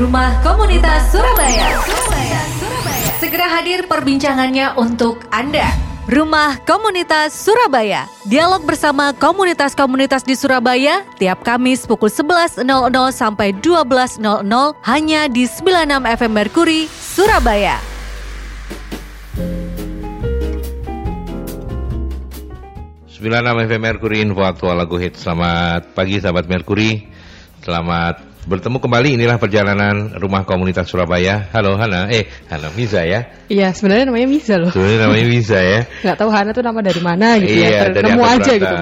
Rumah Komunitas Surabaya. Surabaya. Surabaya. Segera hadir perbincangannya untuk Anda. Rumah Komunitas Surabaya. Dialog bersama komunitas-komunitas di Surabaya tiap Kamis pukul 11.00 sampai 12.00 hanya di 96 FM Merkuri, Surabaya. Sembilan FM Merkuri Info Aktual Lagu Hit Selamat pagi sahabat Merkuri Selamat bertemu kembali inilah perjalanan rumah komunitas Surabaya. Halo Hana, eh Hana Miza ya? Iya sebenarnya namanya Miza loh. Sebenarnya namanya Miza ya. Gak tahu Hana tuh nama dari mana gitu iya, ya. Dari Nemu aja gitu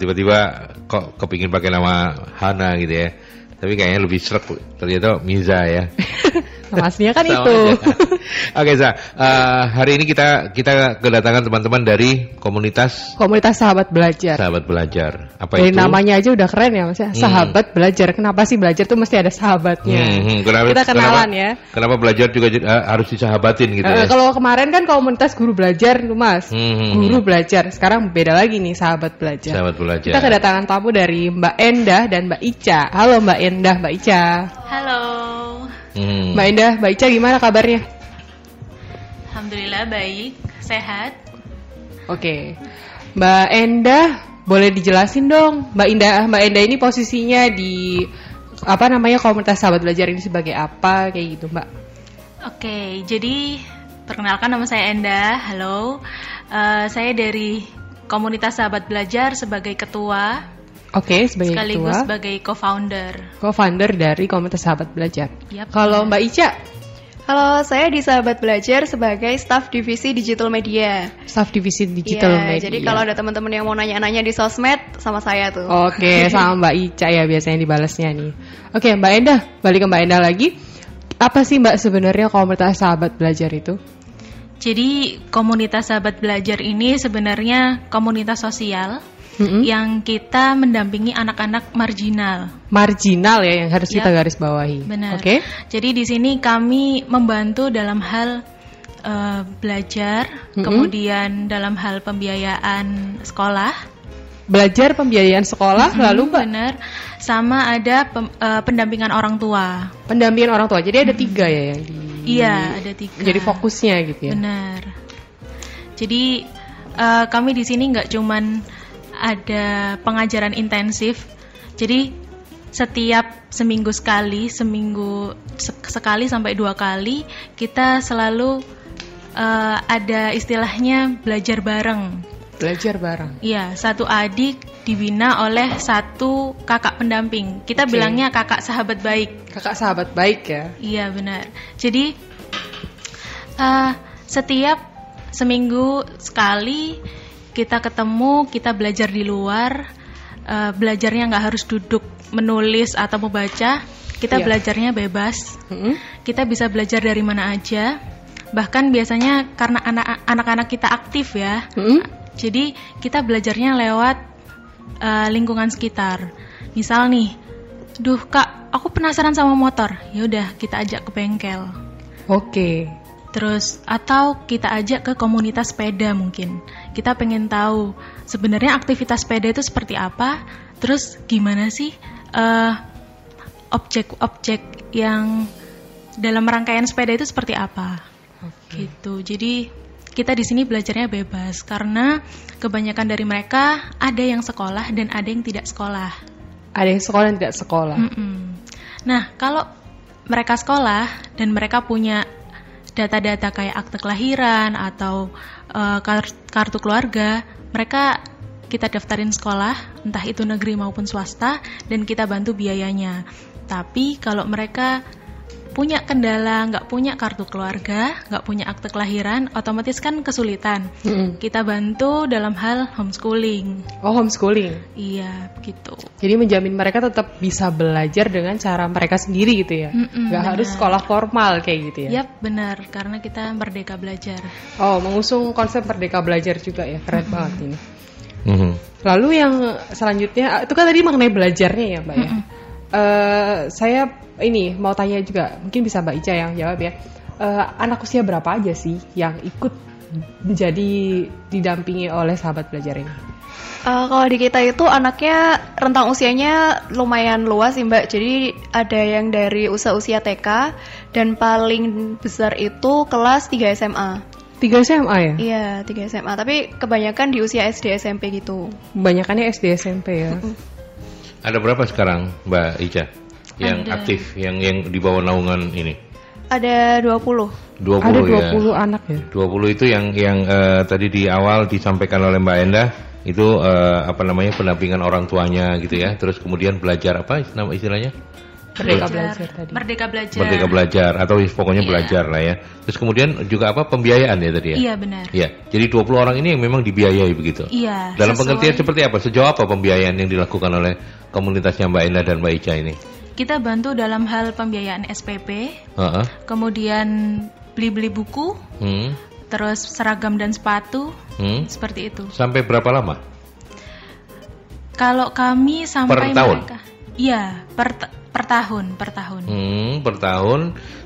tiba-tiba kok kepingin pakai nama Hana gitu ya. Tapi kayaknya lebih serak ternyata Miza ya. Nama aslinya kan itu. Oke, Za. Uh, hari ini kita kita kedatangan teman-teman dari komunitas Komunitas Sahabat Belajar. Sahabat Belajar. Apa dari itu? namanya aja udah keren ya Mas ya. Hmm. Sahabat Belajar. Kenapa sih belajar tuh mesti ada sahabatnya? Hmm, hmm. Kenapa, Kita kenalan kenapa, ya. Kenapa belajar juga uh, harus disahabatin gitu Eh, ya? Kalau kemarin kan komunitas guru belajar tuh Mas. Hmm, hmm, Guru belajar. Sekarang beda lagi nih Sahabat Belajar. Sahabat belajar. Kita kedatangan tamu dari Mbak Endah dan Mbak Ica. Halo Mbak Endah, Mbak Ica. Halo, Hmm. Mbak Endah, Mbak Ica gimana kabarnya? Alhamdulillah baik, sehat. Oke, Mbak Endah boleh dijelasin dong, Mbak Indah, Mbak Endah ini posisinya di apa namanya komunitas sahabat belajar ini sebagai apa kayak gitu, Mbak? Oke, jadi perkenalkan nama saya Enda. Halo, Eh, saya dari komunitas sahabat belajar sebagai ketua Oke, sebagai sekaligus ketua, sebagai co-founder. co-founder dari komunitas sahabat belajar. Yap, Kalau. Mbak Ica, Halo, saya di Sahabat Belajar sebagai staf divisi digital media. staff divisi digital Iya, media. Jadi kalau ada teman-teman yang mau nanya-nanya di sosmed, sama saya tuh. Oke, sama Mbak Ica ya biasanya dibalasnya nih. Oke, Mbak Endah, balik ke Mbak Endah lagi. Apa sih Mbak sebenarnya komunitas sahabat belajar itu? Jadi komunitas sahabat belajar ini sebenarnya komunitas sosial Mm-mm. yang kita mendampingi anak-anak marginal. Marginal ya yang harus Ya. kita garis bawahi. Benar. Oke. Jadi di sini kami membantu dalam hal eh, belajar, Mm-mm. kemudian dalam hal pembiayaan sekolah, Belajar pembiayaan sekolah Mm, lalu Mbak benar, sama ada pem- eh, pendampingan orang tua. pendampingan orang tua. Jadi ada tiga ya yang di Iya, ada tiga. jadi fokusnya gitu ya. Benar. Jadi eh, kami di sini nggak cuman ada pengajaran intensif. Jadi setiap seminggu sekali, seminggu sek- sekali sampai dua kali kita selalu eh, ada istilahnya belajar bareng. Belajar bareng. Iya, satu adik dibina oleh satu kakak pendamping. Kita Oke. bilangnya kakak sahabat baik. Kakak sahabat baik ya. Iya benar. Jadi eh, setiap seminggu sekali kita ketemu, kita belajar di luar. Eh, belajarnya nggak harus duduk menulis atau membaca. Kita Iya. belajarnya bebas. Mm-mm. Kita bisa belajar dari mana aja. Bahkan biasanya karena anak- anak-anak kita aktif ya. Mm-mm. Jadi kita belajarnya lewat eh, lingkungan sekitar. Misal nih, duh kak, aku penasaran sama motor. Ya udah kita ajak ke bengkel. Oke. Terus atau kita ajak ke komunitas sepeda mungkin. Kita pengen tahu sebenarnya aktivitas sepeda itu seperti apa. Terus gimana sih eh, objek-objek yang dalam rangkaian sepeda itu seperti apa? Gitu. Jadi kita di sini belajarnya bebas karena kebanyakan dari mereka ada yang sekolah dan ada yang tidak sekolah. Ada yang sekolah dan tidak sekolah. Mm-mm. Nah, kalau mereka sekolah dan mereka punya data-data kayak akte kelahiran atau kar- kartu keluarga, mereka kita daftarin sekolah, entah itu negeri maupun swasta, dan kita bantu biayanya. Tapi kalau mereka punya kendala, nggak punya kartu keluarga, nggak punya akte kelahiran, otomatis kan kesulitan. Mm-mm. Kita bantu dalam hal homeschooling. Oh homeschooling. Iya, begitu. Jadi menjamin mereka tetap bisa belajar dengan cara mereka sendiri gitu ya. Mm-mm, Nggak harus sekolah formal kayak gitu ya. Yap, benar. Karena kita merdeka belajar. Oh mengusung konsep merdeka belajar juga ya. Keren banget ini. Mhm. Lalu yang selanjutnya itu kan tadi mengenai belajarnya ya mbak ya. Eh, saya ini mau tanya juga, mungkin bisa mbak Ica yang jawab ya. Eh, anak usia berapa aja sih yang ikut menjadi didampingi oleh sahabat belajar ini? Eh, kalau di kita itu anaknya rentang usianya lumayan luas sih Mbak. Jadi ada yang dari usia-usia TK dan paling besar itu kelas 3 SMA. 3 SMA ya? Iya, 3 SMA. Tapi kebanyakan di usia SD SMP gitu. Kebanyakannya SD SMP ya. Ada berapa sekarang Mbak Ica yang Ada. aktif, yang yang di bawah naungan ini? Ada 20. 20 Ada ya. 20 anak ya. 20 itu yang yang eh, tadi di awal disampaikan oleh Mbak Endah itu eh, apa namanya pendampingan orang tuanya gitu ya. Terus kemudian belajar apa nama istilahnya? Merdeka belajar tadi. Merdeka belajar. Merdeka belajar atau pokoknya Iya. belajar lah ya. Terus kemudian juga apa pembiayaan ya tadi ya? Iya benar. Iya. Jadi 20 orang ini yang memang dibiayai begitu. Iya. Dalam sesuai- pengertian seperti apa? Sejauh apa pembiayaan yang dilakukan oleh komunitasnya Mbak Endah dan Mbak Ica ini? Kita bantu dalam hal pembiayaan SPP, Heeh. kemudian beli-beli buku, Hmm. terus seragam dan sepatu, Hmm. seperti itu. Sampai berapa lama? Kalau kami sampai tahun? mereka, iya per per tahun, per tahun. Hmm, per tahun.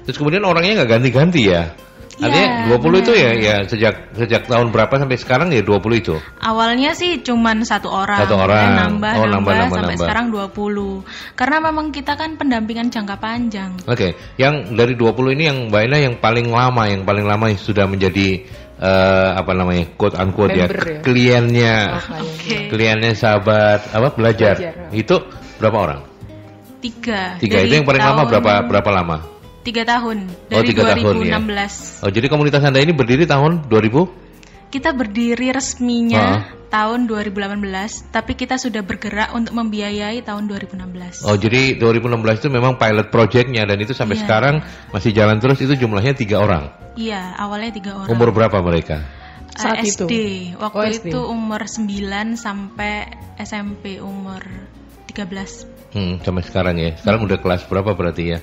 Terus kemudian orangnya nggak ganti-ganti ya? Iya, Artinya 20 itu ya ya sejak sejak tahun berapa sampai sekarang ya 20 itu. Awalnya sih cuman satu orang, Satu orang. kemudian nambah, Oh, nambah, nambah, nambah, sampai nambah. sekarang 20. Karena memang kita kan pendampingan jangka panjang. Oke, yang dari 20 ini yang Mbak Ina yang paling lama, yang paling lama yang sudah menjadi eh, apa namanya quote unquote ya, Member ya? kliennya, Oke. kliennya sahabat apa belajar. Belajar, ya. Itu berapa orang? Tiga. Tiga Dari itu yang paling lama tahun- berapa berapa lama? Tiga tahun. Oh, Dari tiga tahun, ya. 2016. Oh, jadi komunitas Anda ini berdiri tahun 2000? Kita berdiri resminya Ah. tahun 2018, tapi kita sudah bergerak untuk membiayai tahun 2016. Oh, jadi 2016 itu memang pilot projectnya dan itu sampai Iya. sekarang masih jalan terus itu jumlahnya tiga orang. Iya, awalnya tiga orang. Umur berapa mereka? Eh, Saat itu? SD. Waktu Oh, SD. itu umur 9 sampai SMP umur 13. Hmm, sampai sekarang ya. Sekarang udah kelas berapa berarti ya?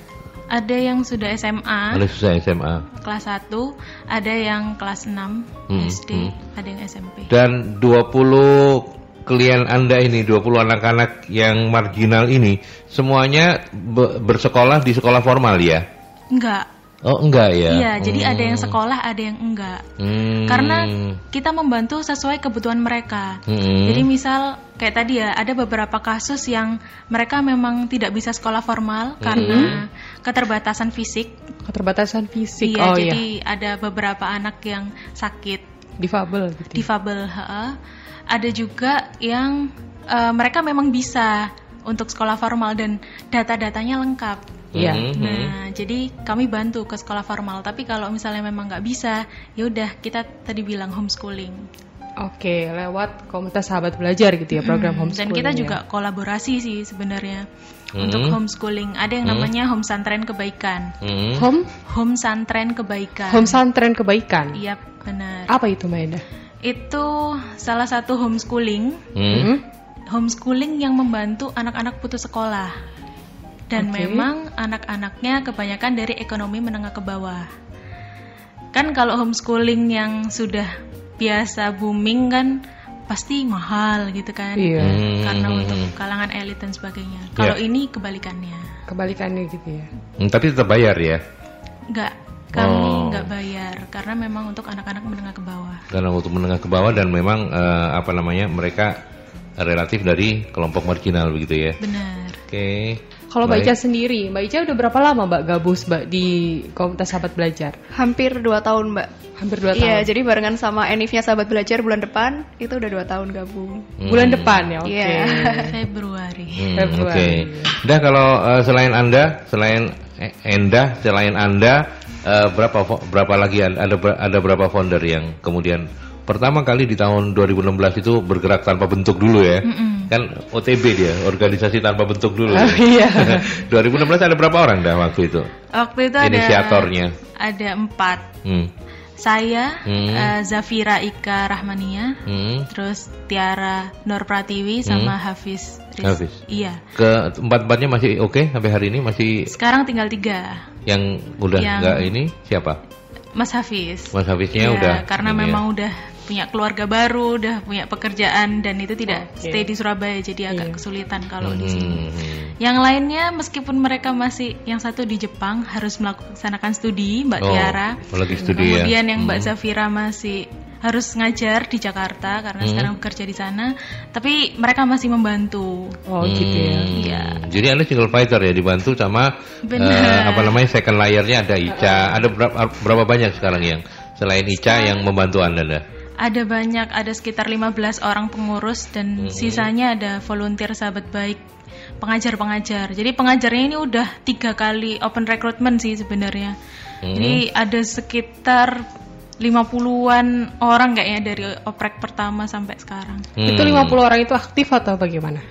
Ada yang sudah SMA, Oleh susah SMA. kelas 1, ada yang kelas 6 Hmm, SD, hmm. ada yang SMP. Dan 20 klien Anda ini, 20 anak-anak yang marginal ini, semuanya be- bersekolah di sekolah formal ya? Enggak. Oh, enggak ya? Iya, jadi ada yang Hmm. sekolah, ada yang enggak. Hmm. Karena kita membantu sesuai kebutuhan mereka. Hmm. Jadi misal kayak tadi ya, ada beberapa kasus yang mereka memang tidak bisa sekolah formal karena keterbatasan fisik. Keterbatasan fisik. Iya, oh jadi iya. ada beberapa anak yang sakit, Difabel gitu. difabel. heeh. Ada juga yang eh, mereka memang bisa untuk sekolah formal dan data-datanya lengkap. Iya. Hmm, hmm. Nah, jadi kami bantu ke sekolah formal. Tapi kalau misalnya memang nggak bisa, ya udah kita tadi bilang homeschooling. Oke, lewat komunitas sahabat belajar gitu ya program Hmm, homeschooling. Dan kita ya. juga kolaborasi sih sebenarnya Hmm. untuk homeschooling. Ada yang Hmm. namanya home santren kebaikan. Hmm. home Home santren kebaikan. home santren kebaikan. Iya benar. Apa itu Mbak Enda? Itu salah satu homeschooling. Hmm. Hmm? Homeschooling yang membantu anak-anak putus sekolah. Dan Oke. memang anak-anaknya kebanyakan dari ekonomi menengah ke bawah. Kan kalau homeschooling yang sudah biasa booming kan pasti mahal gitu kan. Iya. Hmm, Karena untuk kalangan elit dan sebagainya. Kalau Ya. ini kebalikannya. Kebalikannya gitu ya. Hmm, Tapi tetap bayar ya? Enggak, kami Oh. enggak bayar karena memang untuk anak-anak menengah ke bawah. Karena untuk menengah ke bawah dan memang eh, apa namanya mereka relatif dari kelompok marginal begitu ya? Benar. Oke. Kalau Mbak. Ica sendiri, Mbak Ica udah berapa lama Mbak gabus Mbak di komunitas sahabat belajar? Hampir 2 tahun, Mbak. Hampir dua Iya, tahun. jadi barengan sama Enifnya sahabat belajar bulan depan, itu udah 2 tahun gabung. Hmm. Bulan depan ya, oke. Iya. Februari. Hmm, Februari. Oke. Dah kalau eh, selain Anda, selain eh, Endah, selain Anda eh, berapa berapa lagi ada ada berapa founder yang kemudian pertama kali di tahun 2016 itu bergerak tanpa bentuk dulu ya. Mm-mm. Kan OTB dia, organisasi tanpa bentuk dulu. Oh, iya. 2016 ada berapa orang dah waktu itu? Waktu itu Inisiatornya. ada empat. Hmm. Saya, Hmm. eh, Zafira Ika Rahmania, Hmm. terus Tiara Nur Pratiwi sama Hafiz. Riz- Hafiz. Iya. Ke empat-empatnya masih oke sampai hari ini masih Sekarang tinggal tiga. yang udah Yang- nggak ini siapa? Mas Hafiz. Mas Hafiznya Iya, udah karena ya. memang udah punya keluarga baru, udah punya pekerjaan dan itu tidak Oke. stay di Surabaya jadi agak Iya. kesulitan kalau di Hmm, sini. hmm. Yang lainnya meskipun mereka masih yang satu di Jepang harus melaksanakan studi Mbak Oh, Tiara. lagi studi ya. Kemudian yang Mbak Hmm. Zafira masih harus ngajar di Jakarta karena Hmm. sekarang bekerja di sana, tapi mereka masih membantu. Oh gitu ya. Hmm, Iya. Jadi anda single fighter ya dibantu sama Benar. eh, apa namanya second layernya ada Ica. Ada berapa, berapa banyak sekarang yang selain Ica yang membantu anda? dah? Ada banyak, ada sekitar 15 orang pengurus dan Hmm. sisanya ada volunteer sahabat baik, pengajar-pengajar. Jadi pengajarnya ini udah tiga kali open recruitment sih sebenarnya. Hmm. Jadi ada sekitar 50-an orang kayaknya dari oprek pertama sampai sekarang. Hmm. Itu 50 orang itu aktif atau bagaimana?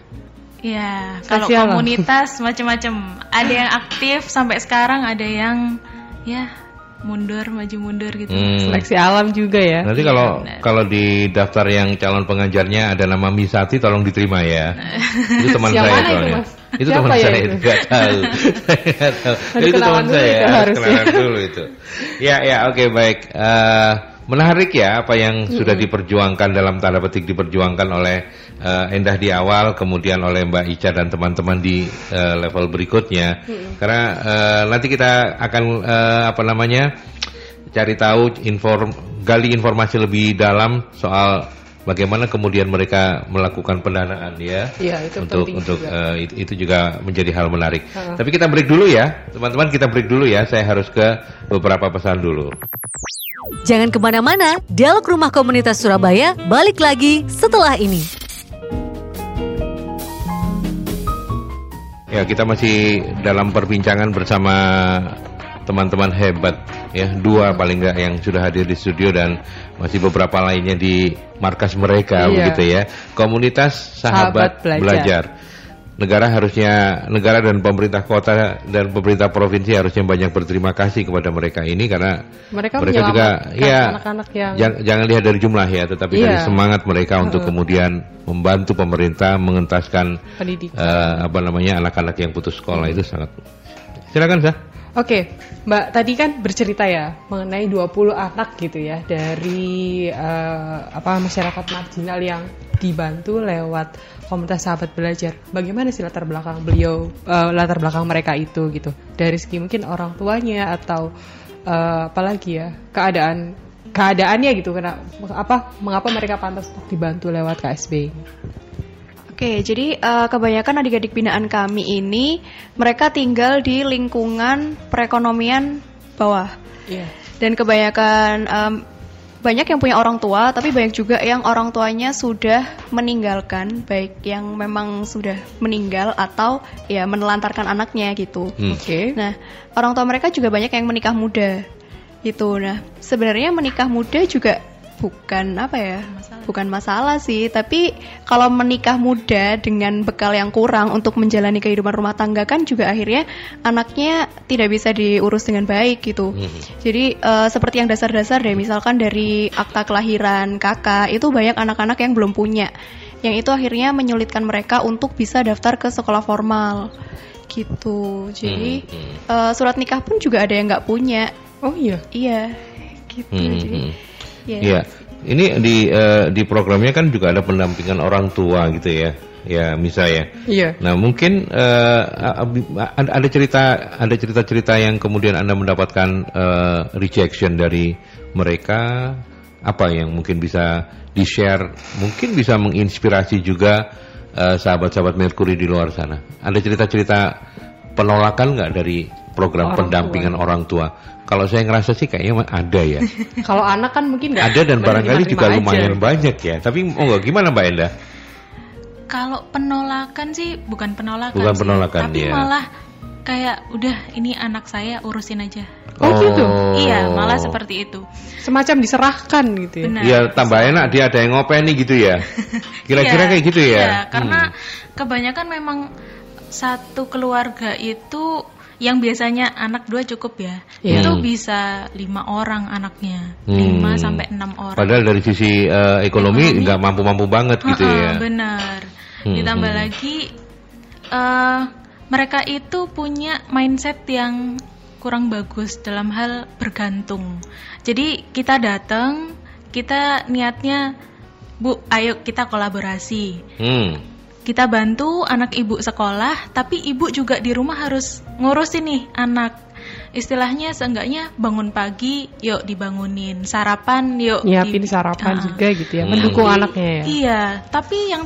Ya, kalau komunitas macam-macam. Ada yang aktif sampai sekarang, ada yang ya mundur, maju mundur gitu. Hmm. Seleksi alam juga ya. Nanti Iya, kalau benar. kalau di daftar yang calon pengajarnya ada nama Misati tolong diterima ya. itu teman Yang saya itu, soalnya. Mas? Itu teman ya saya itu? nggak tahu. Itu teman saya itu harus harusnya. kenalan dulu itu. Ya ya oke baik. Eh, menarik ya apa yang sudah diperjuangkan dalam tanda petik diperjuangkan oleh eh, Endah di awal, kemudian oleh Mbak Ica dan teman-teman di eh, level berikutnya. Karena eh, nanti kita akan eh, apa namanya cari tahu inform gali informasi lebih dalam soal bagaimana kemudian mereka melakukan pendanaan ya Iya, itu untuk untuk juga. eh, itu, itu juga menjadi hal menarik. Heeh. Tapi kita break dulu ya, teman-teman kita break dulu ya. Saya harus ke beberapa pesan dulu. Jangan ke mana-mana, Dialog Rumah Komunitas Surabaya balik lagi setelah ini. Ya kita masih dalam perbincangan bersama teman-teman hebat ya dua paling nggak yang sudah hadir di studio dan masih beberapa lainnya di markas mereka Iya. begitu ya komunitas sahabat, Sahabat Belajar. belajar. negara harusnya negara dan pemerintah kota dan pemerintah provinsi harusnya banyak berterima kasih kepada mereka ini karena Mereka, mereka juga ya anak-anak yang Jangan, jangan lihat dari jumlah ya, tetapi Iya. dari semangat mereka untuk kemudian membantu pemerintah mengentaskan pendidikan. eh, apa namanya anak-anak yang putus sekolah itu sangat. Silakan sah. Oke, Mbak tadi kan bercerita ya mengenai 20 anak gitu ya dari eh, apa masyarakat marginal yang dibantu lewat komunitas sahabat belajar. Bagaimana sih latar belakang beliau, eh, latar belakang mereka itu gitu? Dari segi mungkin orang tuanya atau eh, apalagi ya keadaan keadaannya gitu kena apa mengapa mereka pantas untuk dibantu lewat KSB? Oke, jadi eh, kebanyakan adik-adik binaan kami ini mereka tinggal di lingkungan perekonomian bawah Iya. dan kebanyakan em, banyak yang punya orang tua, tapi banyak juga yang orang tuanya sudah meninggalkan, baik yang memang sudah meninggal atau ya menelantarkan anaknya gitu. Hmm. Oke. Nah, orang tua mereka juga banyak yang menikah muda. Gitu. Nah, sebenarnya menikah muda juga bukan apa ya? Bukan masalah sih, tapi kalau menikah muda dengan bekal yang kurang untuk menjalani kehidupan rumah tangga kan juga akhirnya anaknya tidak bisa diurus dengan baik gitu. Mhm. Jadi eh, seperti yang dasar-dasar deh, misalkan dari akta kelahiran kakak itu banyak anak-anak yang belum punya, yang itu akhirnya menyulitkan mereka untuk bisa daftar ke sekolah formal, gitu. Jadi Mhm. eh, surat nikah pun juga ada yang nggak punya, Oh iya. iya, gitu. Mhm. Jadi ya. Iya. Ini di eh, di programnya kan juga ada pendampingan orang tua gitu ya. Ya, misalnya. Iya. Nah, mungkin abi- ada cerita ada cerita-cerita yang kemudian Anda mendapatkan eh, rejection dari mereka apa yang mungkin bisa di-share, mungkin bisa menginspirasi juga sahabat-sahabat Mercury di luar sana. Ada cerita-cerita penolakan nggak dari program Orang pendampingan orang tua? Kalau saya ngerasa sih kayaknya ada ya. Kalau anak kan mungkin nggak ada dan barangkali juga menerima-terima lumayan aja. banyak ya. Tapi oh nggak gimana Mbak Enda? Kalau penolakan sih bukan penolakan, Bukan sih, penolakan, tapi ya. malah kayak udah ini anak saya urusin aja. Oh, gitu? Iya, malah seperti itu. semacam diserahkan gitu ya. Benar. Ya tambah enak dia ada yang ngopeni gitu ya. Kira-kira Iya, kayak gitu ya. Iya, karena Hmm. kebanyakan memang satu keluarga itu yang biasanya anak dua cukup ya, Iya. itu bisa lima orang anaknya, Hmm. lima sampai enam orang. Padahal dari sisi eh, ekonomi nggak mampu-mampu banget gitu Heeh, ya. Benar. Hmm, Ditambah hmm. lagi eh, mereka itu punya mindset yang kurang bagus dalam hal bergantung. Jadi kita datang, kita niatnya, Bu, ayo kita kolaborasi. Hmm. Kita bantu anak ibu sekolah, tapi ibu juga di rumah harus ngurusin nih anak. istilahnya seenggaknya bangun pagi yuk dibangunin sarapan yuk Nyiapin di- sarapan Ah. juga gitu ya, Hmm. mendukung Tapi- anaknya ya. Iya, tapi yang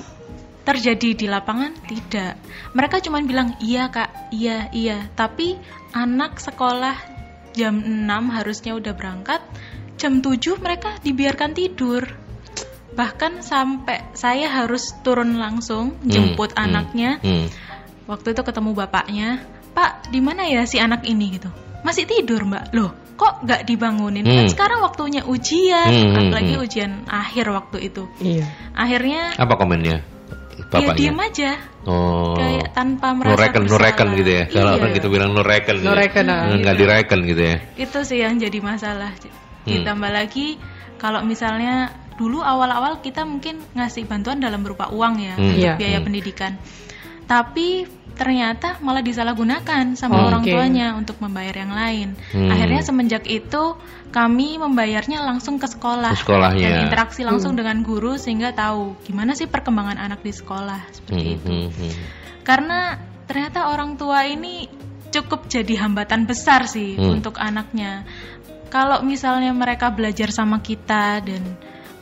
terjadi di lapangan tidak. Mereka cuma bilang iya kak, iya iya. Tapi anak sekolah jam 6 harusnya udah berangkat, jam 7 mereka dibiarkan tidur. Bahkan sampai saya harus turun langsung Hmm, jemput hmm, anaknya. hmm. Waktu itu ketemu bapaknya, Pak, di mana ya si anak ini gitu? Masih tidur mbak, loh kok nggak dibangunin? Kan Hmm. sekarang waktunya ujian, Hmm, hmm, apalagi hmm. ujian akhir waktu itu. Iya. Akhirnya Apa komennya? ya Bapaknya. diem aja, Oh. kayak tanpa merasa Nureken, bersalah. nureken gitu ya. Kalau Iya. orang gitu bilang nureken. gitu ya. Nureken, ah. Nggak direken gitu ya. Itu sih yang jadi masalah. Hmm. Ditambah lagi kalau misalnya dulu awal-awal kita mungkin ngasih bantuan dalam berupa uang ya Hmm. untuk Iya. biaya Hmm. pendidikan. Tapi ternyata malah disalahgunakan sama Oh, orang oke. tuanya untuk membayar yang lain. Hmm. Akhirnya semenjak itu kami membayarnya langsung ke sekolah Ke sekolahnya. dan interaksi langsung Hmm. dengan guru sehingga tahu gimana sih perkembangan anak di sekolah seperti Hmm, itu. hmm, hmm. Karena ternyata orang tua ini cukup jadi hambatan besar sih Hmm. untuk anaknya. Kalau misalnya mereka belajar sama kita dan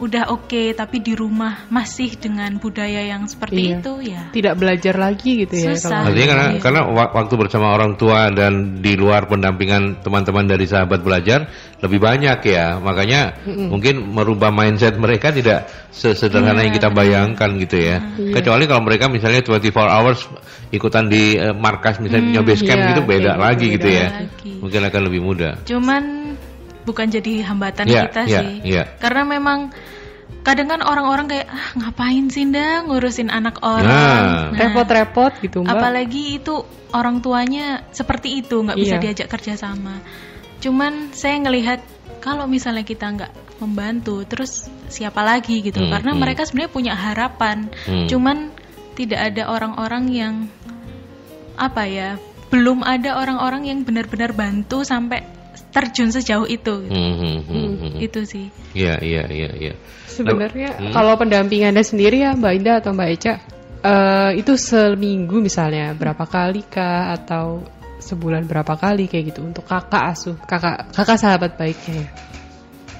udah oke tapi di rumah masih dengan budaya yang seperti Iya. itu ya Tidak belajar lagi gitu ya. Susah. kalau- Artinya karena Iya. karena wa- waktu bersama orang tua dan di luar pendampingan teman-teman dari sahabat belajar lebih banyak ya. Makanya mungkin merubah mindset mereka tidak sesederhana yang kita bayangkan gitu ya. Iya. Kecuali kalau mereka misalnya 24 hours ikutan di eh, markas misalnya punya base camp iya, gitu beda gitu, lagi gitu beda ya. lagi. Mungkin akan lebih mudah. Cuman bukan jadi hambatan Iya, kita iya, sih. iya. Karena memang kadang kan orang-orang kayak ah ngapain sih ndak ngurusin anak orang. Nah. Nah, Repot-repot gitu mbak. Apalagi itu orang tuanya seperti itu nggak bisa Iya. diajak kerja sama. Cuman saya ngelihat kalau misalnya kita nggak membantu, terus siapa lagi gitu? Hmm, Karena hmm. mereka sebenarnya punya harapan. Hmm. Cuman tidak ada orang-orang yang apa ya? Belum ada orang-orang yang benar-benar bantu sampai terjun sejauh itu. gitu. Hmm, hmm, hmm, hmm. Itu sih. Iya, iya, iya, iya. Sebenarnya Hmm. kalau pendampingannya sendiri ya Mbak Indah atau Mbak Eca eh, itu seminggu misalnya berapa kali kah atau sebulan berapa kali kayak gitu untuk kakak asuh kakak kakak sahabat baiknya ya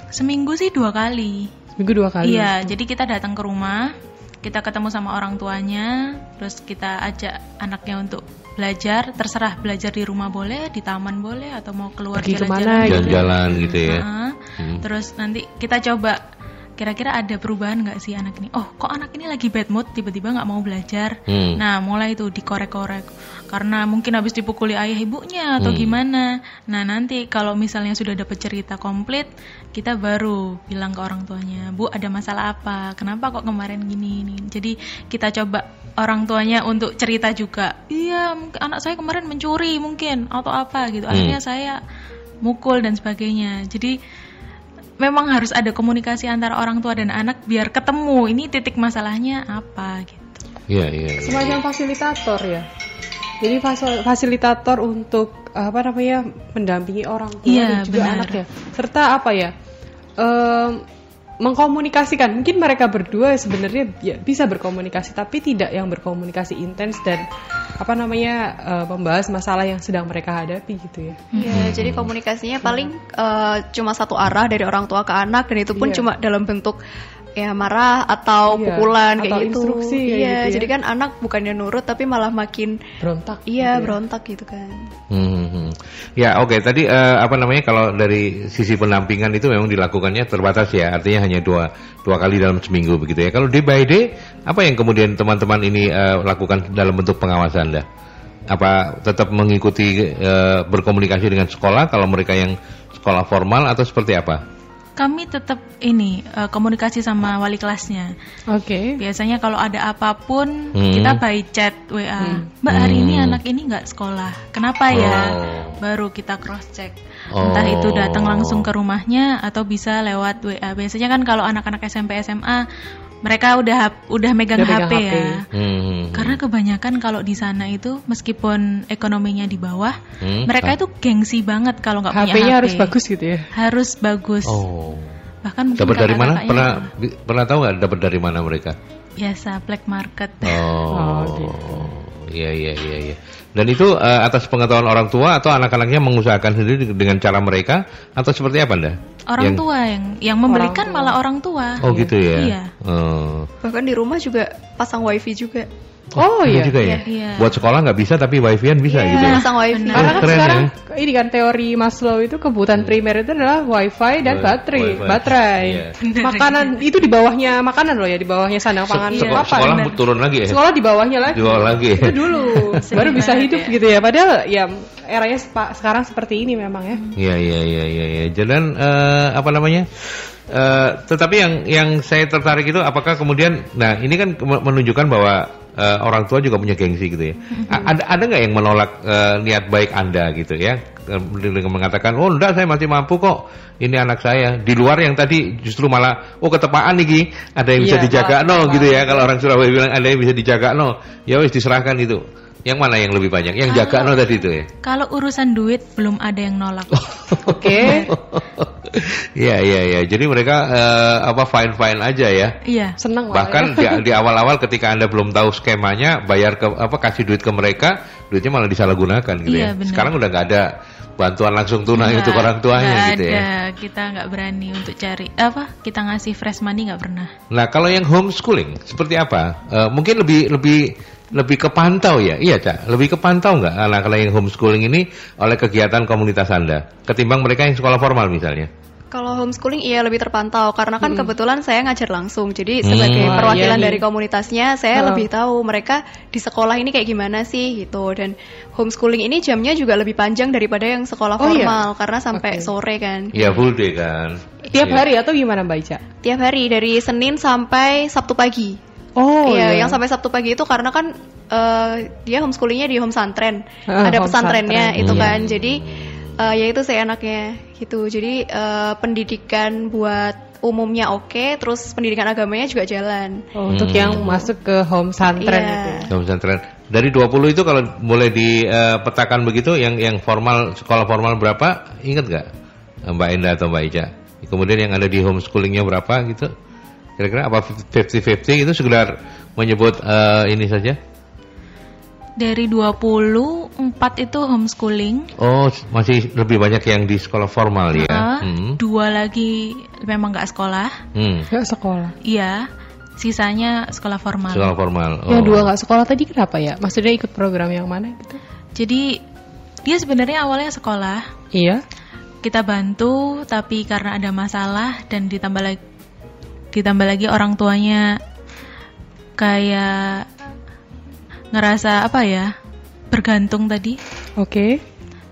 Seminggu sih dua kali. seminggu dua kali Iya, jadi kita datang ke rumah, kita ketemu sama orang tuanya, terus kita ajak anaknya untuk belajar, terserah belajar di rumah boleh, di taman boleh, atau mau keluar jalan-jalan. ke mana gitu. Jalan-jalan gitu ya. Heeh. Hmm. Terus nanti kita coba kira-kira ada perubahan nggak sih anak ini? Oh, kok anak ini lagi bad mood, tiba-tiba nggak mau belajar. Hmm. Nah, mulai itu dikorek-korek karena mungkin habis dipukuli ayah ibunya atau Hmm. gimana. Nah, nanti kalau misalnya sudah dapat cerita komplit, kita baru bilang ke orang tuanya, "Bu, ada masalah apa? Kenapa kok kemarin gini ini?" Jadi, kita coba orang tuanya untuk cerita juga. Iya, anak saya kemarin mencuri mungkin atau apa gitu. Hmm. Akhirnya saya mukul dan sebagainya. Jadi memang harus ada komunikasi antara orang tua dan anak biar ketemu ini titik masalahnya apa gitu. Iya, iya. iya. semacam fasilitator ya jadi fasil- fasilitator untuk apa namanya mendampingi orang tua Iya, dan juga benar. anak ya serta apa ya em, mengkomunikasikan. Mungkin mereka berdua sebenarnya ya bisa berkomunikasi tapi tidak yang berkomunikasi intens dan apa namanya eh, membahas masalah yang sedang mereka hadapi gitu ya. Iya, jadi komunikasinya paling eh, cuma satu arah dari orang tua ke anak dan itu pun Iya. cuma dalam bentuk ya marah atau Iya, pukulan atau kayak gitu. instruksi kayak iya, gitu ya. jadi kan anak bukannya nurut tapi malah makin berontak iya gitu ya. berontak gitu kan. Hmm, hmm. Ya oke tadi eh, apa namanya kalau dari sisi pendampingan itu memang dilakukannya terbatas ya artinya hanya dua dua kali dalam seminggu begitu ya. Kalau day by day apa yang kemudian teman-teman ini eh, lakukan dalam bentuk pengawasan anda? Apa tetap mengikuti eh, berkomunikasi dengan sekolah kalau mereka yang sekolah formal atau seperti apa? Kami tetap ini eh, komunikasi sama wali kelasnya. oke Biasanya kalau ada apa pun Hmm. kita by chat WA. Mbak hari ini Hmm. anak ini nggak sekolah. Kenapa ya? Oh. Baru kita cross check. Oh. Entah itu datang langsung ke rumahnya atau bisa lewat WA. Biasanya kan kalau anak-anak SMP SMA mereka udah udah megang Udah HP, megang ya. HP. Hmm. Karena kebanyakan kalau di sana itu meskipun ekonominya di bawah, Hmm, mereka itu gengsi banget kalau nggak punya HP-nya HP. harus bagus gitu ya Harus bagus. Oh. Bahkan mungkin Dapat dari mana? Pernah pernah tahu nggak dapat dari mana mereka? biasa black market. Oh. Oh, gitu. Iya iya iya iya. Dan itu eh, atas pengetahuan orang tua atau anak-anaknya mengusahakan sendiri dengan cara mereka atau seperti apa Anda? Orang Yang- tua yang yang memberikan tua. malah orang tua. Oh gitu ya. Iya. Oh. Bahkan di rumah juga pasang wifi juga. Oh iya. juga ya. Iya. Buat sekolah nggak bisa tapi wifi-an bisa gitu ya. Pasang wifi. Karena kan Keren sekarang ya. ini kan teori Maslow itu kebutuhan primer itu adalah wifi dan Wi- baterai, wifi. baterai. Iya. Makanan itu di bawahnya makanan loh ya, di bawahnya sandang Se- pangan seko- apa? sekolah benar. turun lagi ya. Sekolah di bawahnya lagi. Di bawah lagi. Itu dulu, baru bisa hidup gitu ya. Padahal ya eranya sekarang seperti ini memang ya. Iya iya iya iya. iya. Dan eh, apa namanya? Eh, tetapi yang yang saya tertarik itu apakah kemudian, nah ini kan menunjukkan bahwa eh, orang tua juga punya gengsi gitu ya. A- ada ada nggak yang menolak eh, niat baik anda gitu ya? Dengan mengatakan, oh enggak saya masih mampu kok. Ini anak saya. Di luar yang tadi justru malah, oh ketepaan nih. Ada yang bisa Iya, dijaga no gitu ya. Kalau orang Surabaya bilang ada yang bisa dijaga no, ya wis diserahkan itu. Yang mana yang lebih banyak? Yang jaga no tadi itu ya. Kalau urusan duit belum ada yang nolak. Oke. Iya iya iya. Jadi mereka eh, apa fine fine aja ya. Iya. Seneng lah Bahkan ya. di, di awal-awal ketika anda belum tahu skemanya, bayar ke apa kasih duit ke mereka, duitnya malah disalahgunakan gitu Iya, ya. benar. Sekarang udah nggak ada bantuan langsung tunai Nggak- untuk orang tuanya nggak gitu ada. ya. Kita nggak berani untuk cari apa? Kita ngasih fresh money nggak pernah. Nah kalau yang homeschooling seperti apa? Eh, mungkin lebih lebih lebih kepantau ya, iya cak. Lebih kepantau nggak anak-anak yang homeschooling ini oleh kegiatan komunitas anda, ketimbang mereka yang sekolah formal misalnya? Kalau homeschooling iya lebih terpantau karena kan kebetulan saya ngajar langsung. Jadi Hmm. sebagai Wah, perwakilan iya dari komunitasnya saya Oh. lebih tahu mereka di sekolah ini kayak gimana sih gitu. Dan homeschooling ini jamnya juga lebih panjang daripada yang sekolah Oh, iya? formal karena sampai Oke. sore kan. Iya full day kan. Tiap Iya. hari atau gimana Mbak Ica? Tiap hari dari Senin sampai Sabtu pagi. Oh iya, yang sampai Sabtu pagi itu karena kan eh, dia homeschoolingnya di home santren, Ah, ada home pesantrennya santren. itu Hmm. kan. Jadi eh, ya itu seenaknya gitu. Jadi eh, pendidikan buat umumnya oke, terus pendidikan agamanya juga jalan. Oh, untuk Hmm. yang masuk ke home santren Iya. itu. Home pesantren. Dari 20 itu kalau boleh dipetakan begitu yang yang formal sekolah formal berapa? Ingat nggak Mbak Enda atau Mbak Ica? Kemudian yang ada di homeschoolingnya berapa gitu? Kira-kira apa 50-50 itu sekedar menyebut eh, ini saja? Dari 24 itu homeschooling. Oh, masih lebih banyak yang di sekolah formal ya? Hmm. Dua lagi memang nggak sekolah. Hmm. Nggak sekolah. Iya. Sisanya sekolah formal. Sekolah formal. Oh. Yang dua nggak sekolah tadi kenapa ya? Maksudnya ikut program yang mana gitu? Jadi dia sebenarnya awalnya sekolah. Iya. Kita bantu, tapi karena ada masalah dan ditambah lagi ditambah lagi orang tuanya kayak ngerasa apa ya bergantung tadi. Oke.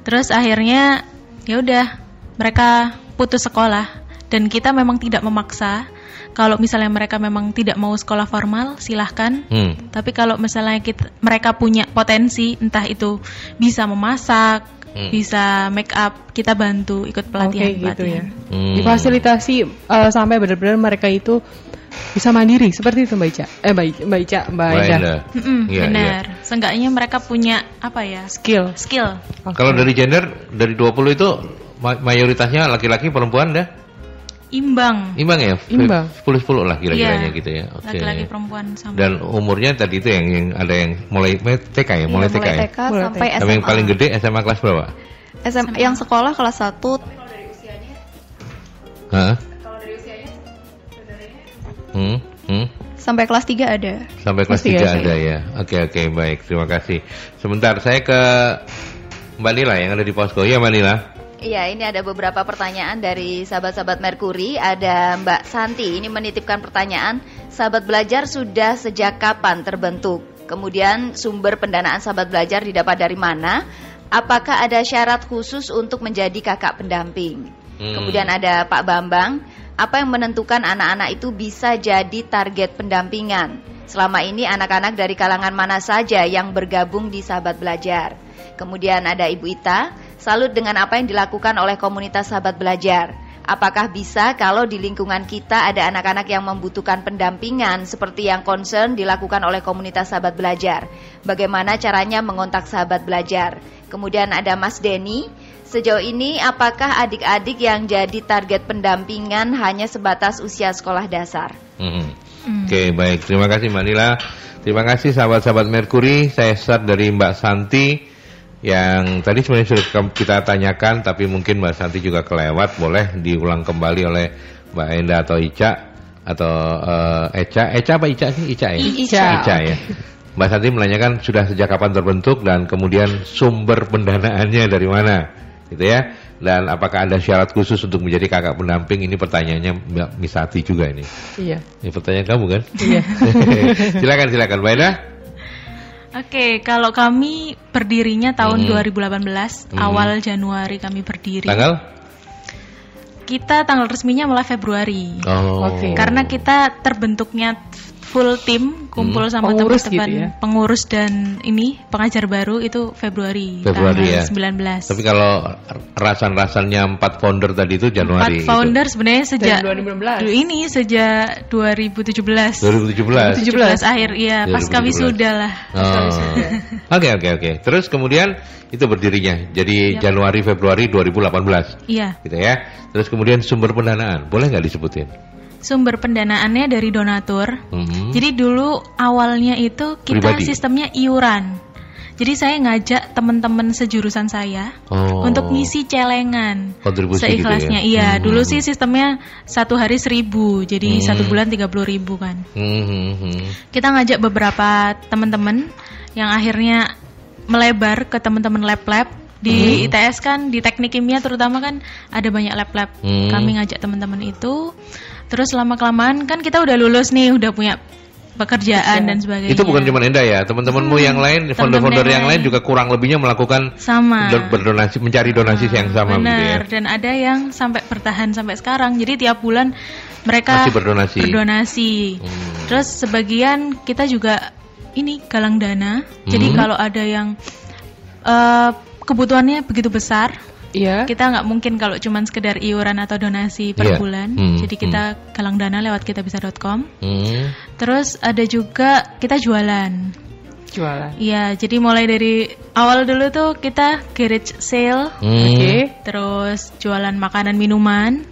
Terus akhirnya ya udah mereka putus sekolah dan kita memang tidak memaksa. Kalau misalnya mereka memang tidak mau sekolah formal, silahkan. Hmm. Tapi kalau misalnya kita, mereka punya potensi, entah itu bisa memasak, Hmm. bisa make up, kita bantu ikut pelatihan. Oke gitu ya. Hmm. Difasilitasi eh, sampai benar-benar mereka itu bisa mandiri seperti itu Mbak Ica. Eh Mbak Ica, Mbak Ica, Mbak. Mm-mm, Iya, benar. Seenggaknya mereka punya apa ya? Skill. Skill. Oke. Kalau dari gender dari 20 itu ma- mayoritasnya laki-laki perempuan dah? Imbang. Imbang ya? Imbang. 10-10 lah kira-kiranya Iya. gitu ya. Oke. Laki-laki perempuan sama. Dan umurnya tadi itu yang, yang ada yang mulai TK ya, mulai Iya, TK ya. TK Mulai sampai. SMA. Tapi yang paling gede SMA kelas berapa? SM yang sekolah kelas 1 Hah? Hmm, hmm. sampai kelas 3 ada. Sampai kelas Kelas tiga 3 saya. ada ya. Oke oke baik, terima kasih. Sebentar saya ke Mbak Nila yang ada di posko. Ya Mbak Nila. Iya, ini ada beberapa pertanyaan dari sahabat-sahabat Merkuri. Ada Mbak Santi, ini menitipkan pertanyaan, sahabat belajar sudah sejak kapan terbentuk? Kemudian sumber pendanaan sahabat belajar didapat dari mana? Apakah ada syarat khusus untuk menjadi kakak pendamping? Hmm. Kemudian ada Pak Bambang, apa yang menentukan anak-anak itu bisa jadi target pendampingan? Selama ini anak-anak dari kalangan mana saja yang bergabung di sahabat belajar? Kemudian ada Ibu Ita, salut dengan apa yang dilakukan oleh komunitas sahabat belajar. Apakah bisa kalau di lingkungan kita ada anak-anak yang membutuhkan pendampingan seperti yang concern dilakukan oleh komunitas sahabat belajar? Bagaimana caranya mengontak sahabat belajar? Kemudian ada Mas Denny, sejauh ini apakah adik-adik yang jadi target pendampingan hanya sebatas usia sekolah dasar? Hmm. Oke, baik. Terima kasih Mbak Nila. Terima kasih sahabat-sahabat Merkuri. Saya start dari Mbak Santi yang tadi sebenarnya sudah kita tanyakan tapi mungkin Mbak Santi juga kelewat. Boleh diulang kembali oleh Mbak Enda atau Ica atau eh, Eca. Eca apa Ica sih? Ica ya? Ica. Ica ya. Mbak Santi menanyakan sudah sejak kapan terbentuk dan kemudian sumber pendanaannya dari mana, gitu ya? Dan apakah ada syarat khusus untuk menjadi kakak pendamping? Ini pertanyaannya Mbak Misati juga ini. Iya. Ini pertanyaan kamu kan? Iya. silakan silakan, Mbak Eda. Oke, kalau kami berdirinya tahun Hmm. 2018, Hmm. awal Januari kami berdiri. Tanggal? Kita tanggal resminya malah Februari. Oh. Oke. Karena kita terbentuknya full tim, kumpul sama Pengurus teman-teman gitu ya? pengurus dan ini pengajar baru itu Februari, Februari ya. tanggal 19. Tapi kalau rasan-rasannya empat founder tadi itu Empat Januari. gitu. founder sebenarnya sejak Dari 2016. Dulu ini sejak 2017. 2017. 2017. akhir iya, pas 2017. kami sudah lah. Oh. Oke oke oke. Terus kemudian itu berdirinya jadi Januari Februari 2018 Iya, gitu ya. Terus kemudian sumber pendanaan boleh nggak disebutin? Sumber pendanaannya dari donatur. Mhm. Jadi dulu awalnya itu kita Pribadi? sistemnya iuran. Jadi saya ngajak teman-teman sejurusan saya Oh. untuk ngisi celengan. Kontribusi Seikhlasnya, gitu ya? iya. Hmm. Dulu sih sistemnya satu hari seribu, jadi Hmm. satu bulan tiga puluh ribu kan. Mhm. Kita ngajak beberapa teman-teman yang akhirnya melebar ke teman-teman lab-lab di ITS kan, di teknik kimia terutama kan ada banyak lab-lab. Hmm. Kami ngajak teman-teman itu. Terus lama kelamaan kan kita udah lulus nih, udah punya pekerjaan dan sebagainya. Itu bukan cuma Enda ya, teman-temanmu yang lain, Iya. founder-founder yang lain juga kurang lebihnya melakukan sama. do- berdonasi, mencari donasi yang sama gitu ya. Benar, dan ada yang sampai bertahan sampai sekarang. Jadi tiap bulan mereka Masih berdonasi. berdonasi. Hmm. Terus sebagian kita juga ini galang dana. Jadi Hmm. kalau ada yang eh, kebutuhannya begitu besar, Iya. kita nggak mungkin kalau cuman sekedar iuran atau donasi per Iya. bulan. Hmm, Jadi kita galang dana lewat kitabisa.com. Hmm. Terus ada juga kita jualan. Jualan. Iya, jadi mulai dari awal dulu tuh kita garage sale, Hmm. Oke. terus jualan makanan minuman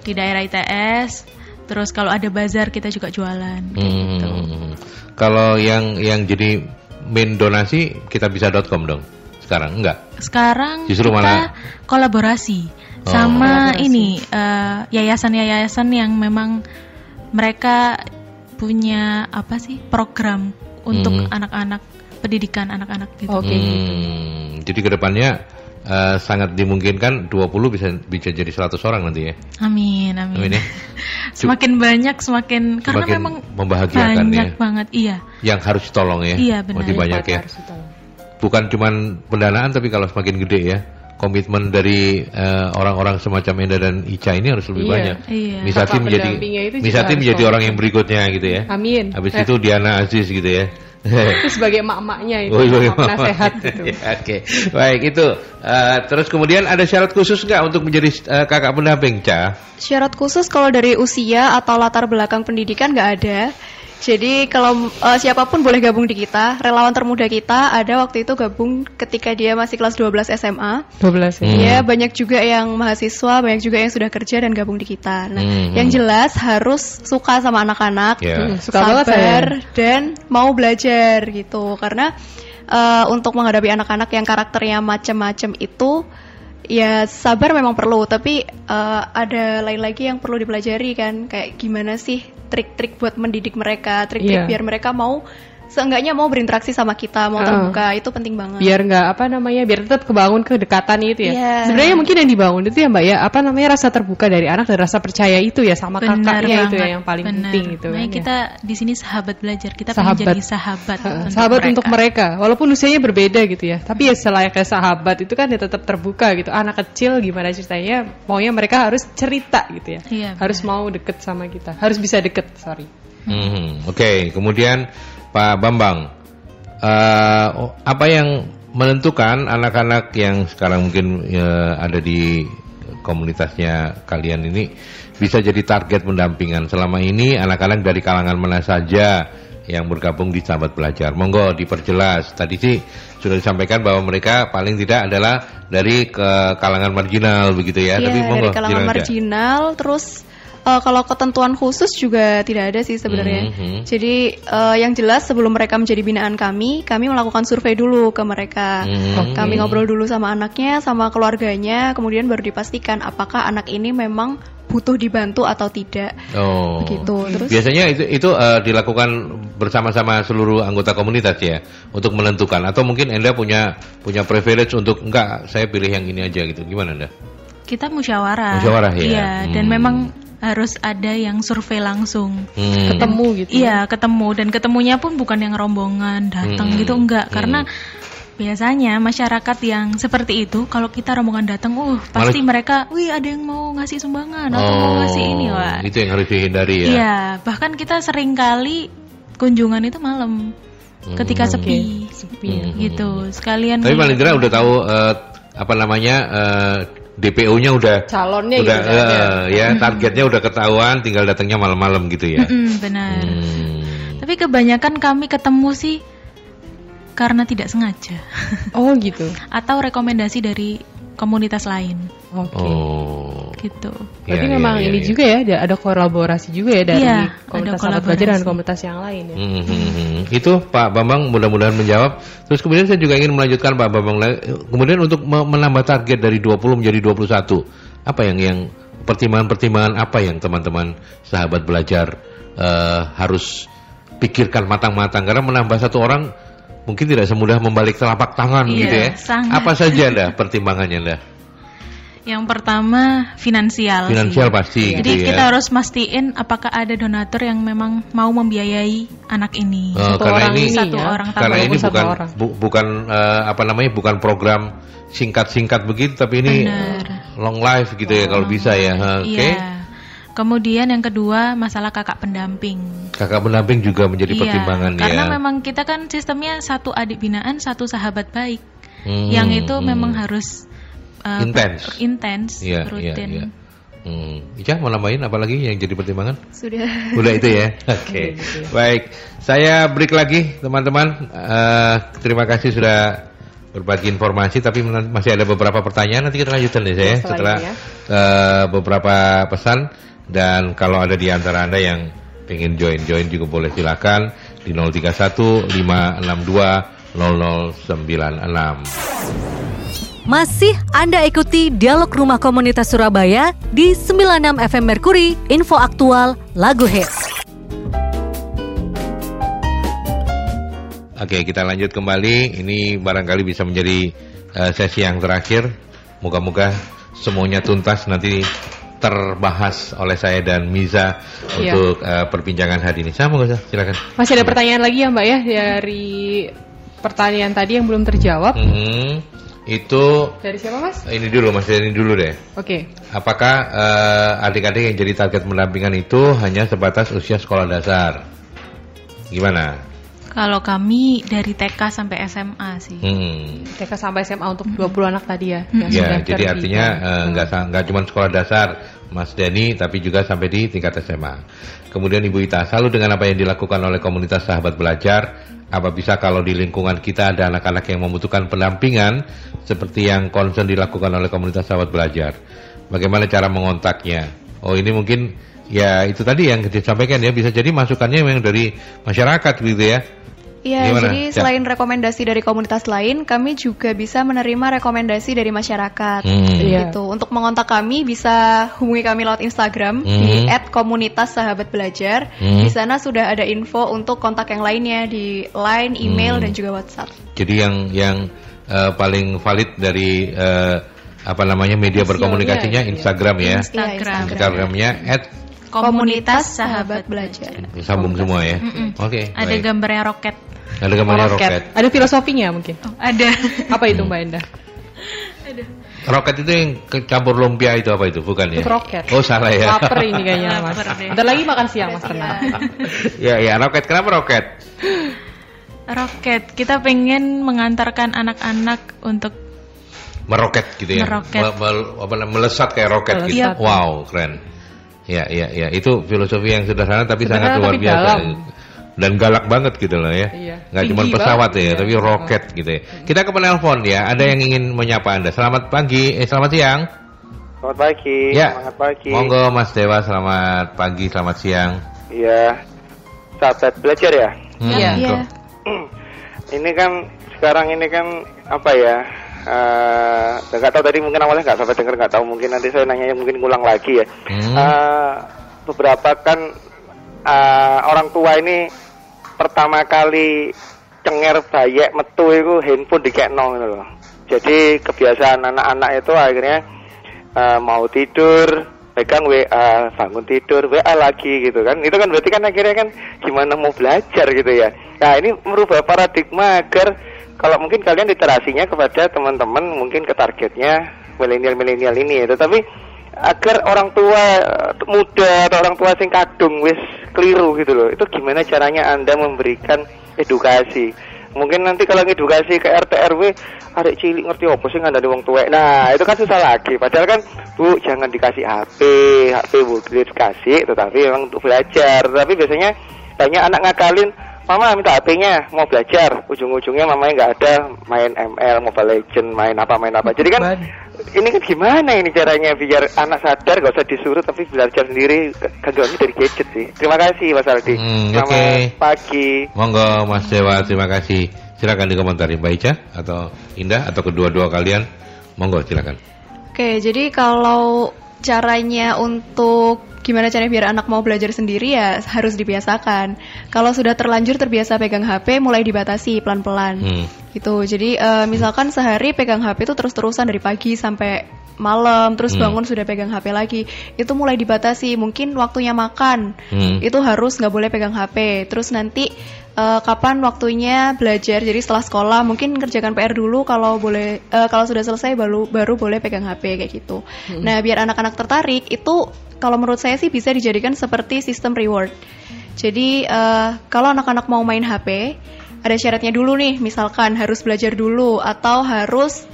di daerah ITS. Terus kalau ada bazar kita juga jualan. gitu. Hmm. Kalau yang yang jadi main donasi kita bisa.com dong. Sekarang enggak. Sekarang Justru kita malah- kolaborasi Oh. sama Kolaborasi. ini eh, yayasan-yayasan yang memang mereka punya apa sih program untuk Hmm. anak-anak pendidikan anak-anak gitu. Oke. Hmm, jadi ke depannya eh, sangat dimungkinkan 20 bisa bisa jadi 100 orang nanti ya. Amin, amin. Amin ya. semakin banyak semakin karena Semakin memang membahagiakan banyak ya. banget iya. Yang harus ditolong ya. Iya, benar. Masih banyak ya. Harus ditolong. Bukan cuman pendanaan tapi kalau semakin gede ya. Komitmen dari eh, orang-orang semacam Enda dan Ica ini harus lebih Iya. banyak. Iya. Misati Kakak menjadi Misati menjadi komitmen. orang yang berikutnya gitu ya. Amin. Habis Eh, itu Diana Aziz gitu ya. itu sebagai emak-emaknya itu, Oh, iya, emak penasehat gitu. Ya, Oke, baik itu. Eh, terus kemudian ada syarat khusus nggak untuk menjadi eh, kakak pendamping, Ca? Syarat khusus kalau dari usia atau latar belakang pendidikan nggak ada. Jadi kalau eh, siapa pun boleh gabung di kita. Relawan termuda kita ada waktu itu gabung ketika dia masih kelas 12 SMA. 12 ya. Hmm. Iya, banyak juga yang mahasiswa, banyak juga yang sudah kerja dan gabung di kita. Nah, Hmm. yang jelas harus suka sama anak-anak, Ya. Hmm, suka banget sabar dan mau belajar gitu. Karena eh, untuk menghadapi anak-anak yang karakternya macam-macam itu ya sabar memang perlu, tapi eh, ada lain lagi yang perlu dipelajari kan, kayak gimana sih trik-trik buat mendidik mereka, trik-trik Iya. biar mereka mau seenggaknya mau berinteraksi sama kita, mau Heeh. terbuka, itu penting banget. biar nggak apa namanya biar tetap kebangun kedekatan itu ya Iya. sebenarnya mungkin yang dibangun itu ya mbak ya apa namanya rasa terbuka dari anak dan rasa percaya itu ya sama Benar kakaknya itu banget, ya yang paling benar. penting gitu Makanya kan ya. kita di sini sahabat belajar, kita Sahabat. pengen jadi sahabat. Heeh, untuk sahabat mereka. untuk mereka walaupun usianya berbeda gitu ya tapi ya selayaknya sahabat itu kan ya tetap terbuka gitu anak kecil gimana ceritanya maunya mereka harus cerita gitu ya Iya, harus mau deket sama kita harus bisa deket sorry Hmm, Oke, kemudian Pak Bambang, oh, apa yang menentukan anak-anak yang sekarang mungkin ya, ada di komunitasnya kalian ini bisa jadi target pendampingan selama ini anak-anak dari kalangan mana saja yang bergabung di sahabat belajar. Monggo diperjelas. Tadi sih sudah disampaikan bahwa mereka paling tidak adalah dari ke kalangan marginal begitu ya. Iya, Tapi monggo dari kalangan marginal, terus Eh, kalau ketentuan khusus juga tidak ada sih sebenarnya. Mhm. Jadi eh, yang jelas sebelum mereka menjadi binaan kami, kami melakukan survei dulu ke mereka. Mhm. Kami ngobrol dulu sama anaknya, sama keluarganya, kemudian baru dipastikan apakah anak ini memang butuh dibantu atau tidak. Oh. Begitu. Terus Biasanya itu itu eh, dilakukan bersama-sama seluruh anggota komunitas ya untuk menentukan atau mungkin Anda punya punya privilege untuk enggak saya pilih yang ini aja gitu. Gimana Anda? Kita musyawarah. Musyawarah, ya? Iya, dan Hmm. memang harus ada yang survei langsung. Hmm. Ketemu gitu. Iya, ketemu dan ketemunya pun bukan yang rombongan datang Hmm. gitu enggak, Hmm. karena biasanya masyarakat yang seperti itu kalau kita rombongan datang, uh pasti mereka, wih ada yang mau ngasih sumbangan atau mau ngasih ini, wah. Oh, Itu yang harus dihindari ya. Iya, bahkan kita sering kali kunjungan itu malam Hmm. ketika sepi, sepi. Hmm. gitu. Sekalian. Tapi paling tidak udah tahu eh, apa namanya eh, DPO-nya udah Calonnya udah gitu ada. eh, ya targetnya udah ketahuan, tinggal datangnya malam-malam gitu ya. Benar. Hmm. Tapi kebanyakan kami ketemu sih karena tidak sengaja Oh gitu. atau rekomendasi dari komunitas lain Oke. Oh. gitu. Berarti Iya, memang iya, ini iya. juga ya, ada, ada kolaborasi juga ya dari Iya, komunitas sahabat belajar dan kolaborasi. komunitas yang lain ya. Hmm, hmm, hmm. Itu Pak Bambang mudah-mudahan menjawab. Terus kemudian saya juga ingin melanjutkan Pak Bambang. Kemudian untuk me- menambah target dari 20 menjadi 21, apa yang yang pertimbangan-pertimbangan apa yang teman-teman sahabat belajar eh, harus pikirkan matang-matang karena menambah satu orang mungkin tidak semudah membalik telapak tangan Iya, gitu ya. sangat. Apa saja dah pertimbangannya dah? Yang pertama finansial. sih. Finansial pasti Jadi gitu ya. kita harus mastiin apakah ada donatur yang memang mau membiayai anak ini. Eh, Satu karena orang ini satu ya. orang karena ini satu bukan orang. bu- bukan eh, apa namanya bukan program singkat-singkat begitu tapi ini Benar. long life gitu ya kalau bisa ya oke Iya. Kemudian yang kedua masalah kakak pendamping. kakak pendamping juga menjadi Iya, pertimbangan karena ya memang kita kan sistemnya satu adik binaan, satu sahabat baik. Hmm, yang itu hmm. memang harus uh, Intens. intens, Iya, iya, rutin. iya. Hmm. Ica mau nambahin apa lagi yang jadi pertimbangan? sudah Udah itu ya. Oke. Baik. Saya break lagi teman-teman. Eh, terima kasih sudah berbagi informasi tapi masih ada beberapa pertanyaan nanti kita lanjutkan deh saya Setelah setelah ya. eh, beberapa pesan dan kalau ada di antara Anda yang pengen join-join juga boleh silakan di 031 562 0096. Masih Anda ikuti Dialog Rumah Komunitas Surabaya di 96 FM Merkuri, info aktual, lagu hits. Oke, kita lanjut kembali. Ini barangkali bisa menjadi eh, sesi yang terakhir. Moga-moga semuanya tuntas nanti terbahas oleh saya dan Miza Iya. untuk eh, perbincangan hari ini. Sama nggak silakan. Masih ada pertanyaan lagi ya Mbak ya dari pertanyaan tadi yang belum terjawab. Mhm. Itu Dari siapa Mas? ini dulu, Mas ini dulu deh. Oke. Apakah eh, adik-adik yang jadi target pendampingan itu hanya sebatas usia sekolah dasar? Gimana? Kalau kami dari TK sampai SMA sih. Hmm. TK sampai SMA untuk 20 anak tadi ya. yang Ya, jadi artinya eh, nggak sa- nggak cuma sekolah dasar, Mas Denny, tapi juga sampai di tingkat SMA. Kemudian Ibu Ita, selalu dengan apa yang dilakukan oleh komunitas sahabat belajar, apa bisa kalau di lingkungan kita ada anak-anak yang membutuhkan pendampingan, seperti yang concern dilakukan oleh komunitas sahabat belajar, bagaimana cara mengontaknya? Oh ini mungkin ya itu tadi yang disampaikan ya, bisa jadi masukannya memang dari masyarakat gitu ya. Iya, Gimana? jadi Ya. selain rekomendasi dari komunitas lain, kami juga bisa menerima rekomendasi dari masyarakat. Hmm. Iya. Gitu. Untuk mengontak kami bisa hubungi kami lewat Instagram di Hmm. @komunitas-sahabat-belajar. Hmm. Di sana sudah ada info untuk kontak yang lainnya di line, email Hmm. dan juga WhatsApp. Jadi yang yang eh, paling valid dari eh, apa namanya media Sosialnya berkomunikasinya gitu ya. Instagram ya. Iya, Instagram. Instagramnya at Komunitas Sahabat Belajar. sambung semua ya. Mm-mm. Oke. Ada baik. gambarnya roket. Ada gambarnya roket. Ada filosofinya mungkin. Oh, ada. Apa itu Mbak Endah? Roket itu yang kecampur lumpia itu apa itu? Bukan ya? Itu kroket. Oh salah ya. Laper ini kayaknya Mas. Bentar lagi makan siang Mas tenang. ya ya roket. Kenapa roket? Roket. Kita pengen mengantarkan anak-anak untuk Meroket gitu ya. Meroket. Me- me- apa namanya, melesat kayak roket gitu. Melesat. Wow, keren. Ya, ya, ya. Itu filosofi yang sederhana tapi Sederhana sangat luar tapi biasa. dalam. Dan galak banget gitu loh ya. Iya. Nggak cuma pesawat banget, ya, iya. tapi roket gitu ya. Kita ke penelpon ya. Ada yang ingin menyapa Anda. Selamat pagi, eh selamat siang. Selamat pagi. Ya. Selamat pagi. Monggo Mas Dewa, selamat pagi, selamat siang. Iya. Sahabat belajar ya. Hmm, Iya. betul. ini kan sekarang ini kan apa ya? Eh, nggak tahu tadi mungkin awalnya nggak sampai dengar nggak tahu mungkin nanti saya nanya mungkin ngulang lagi ya. Hmm. Eh, beberapa kan eh, orang tua ini pertama kali cenger bayek metu itu handphone dikekno gitu loh. Jadi kebiasaan anak-anak itu akhirnya eh, mau tidur pegang WA, bangun tidur WA lagi gitu kan. Itu kan berarti kan akhirnya kan gimana mau belajar gitu ya. Nah, ini merubah paradigma agar kalau mungkin kalian literasinya kepada teman-teman mungkin ke targetnya milenial-milenial ini ya. Tetapi agar orang tua eh, muda atau orang tua sing kadung wis keliru gitu loh. Itu gimana caranya Anda memberikan edukasi? Mungkin nanti kalau edukasi ke RT RW, arek cilik ngerti apa sih ngandani wong tuwek. Nah, itu kan susah lagi. Padahal kan, Bu, jangan dikasih HP, HP Bu dikasih, tetapi memang untuk belajar. Tapi biasanya banyak anak ngakalin, Mama minta HP-nya, mau belajar. Ujung-ujungnya mamanya nggak ada, main ML, Mobile Legend, main apa, main apa. Jadi kan, ini kan gimana ini caranya biar anak sadar, gak usah disuruh, tapi belajar sendiri. Kagaknya dari gadget sih. Terima kasih, Mas Aldi. Hmm, Selamat oke. pagi. Monggo Mas Dewa, terima kasih. Silakan dikomentari Mbak Ica atau Indah atau kedua-dua kalian. Monggo silakan. Oke, jadi kalau caranya untuk gimana caranya biar anak mau belajar sendiri ya harus dibiasakan. Kalau sudah terlanjur terbiasa pegang HP, mulai dibatasi pelan-pelan. Hmm. Gitu. Jadi eh, misalkan sehari pegang HP itu terus-terusan dari pagi sampai malam, terus Hmm. bangun sudah pegang HP lagi. Itu mulai dibatasi. Mungkin waktunya makan Hmm. itu harus nggak boleh pegang HP. Terus nanti eh, kapan waktunya belajar? Jadi setelah sekolah mungkin kerjakan PR dulu. Kalau boleh, eh, kalau sudah selesai baru baru boleh pegang HP kayak gitu. Nah biar anak-anak tertarik itu kalau menurut saya sih bisa dijadikan seperti sistem reward. Jadi eh, kalau anak-anak mau main HP ada syaratnya dulu nih. Misalkan harus belajar dulu atau harus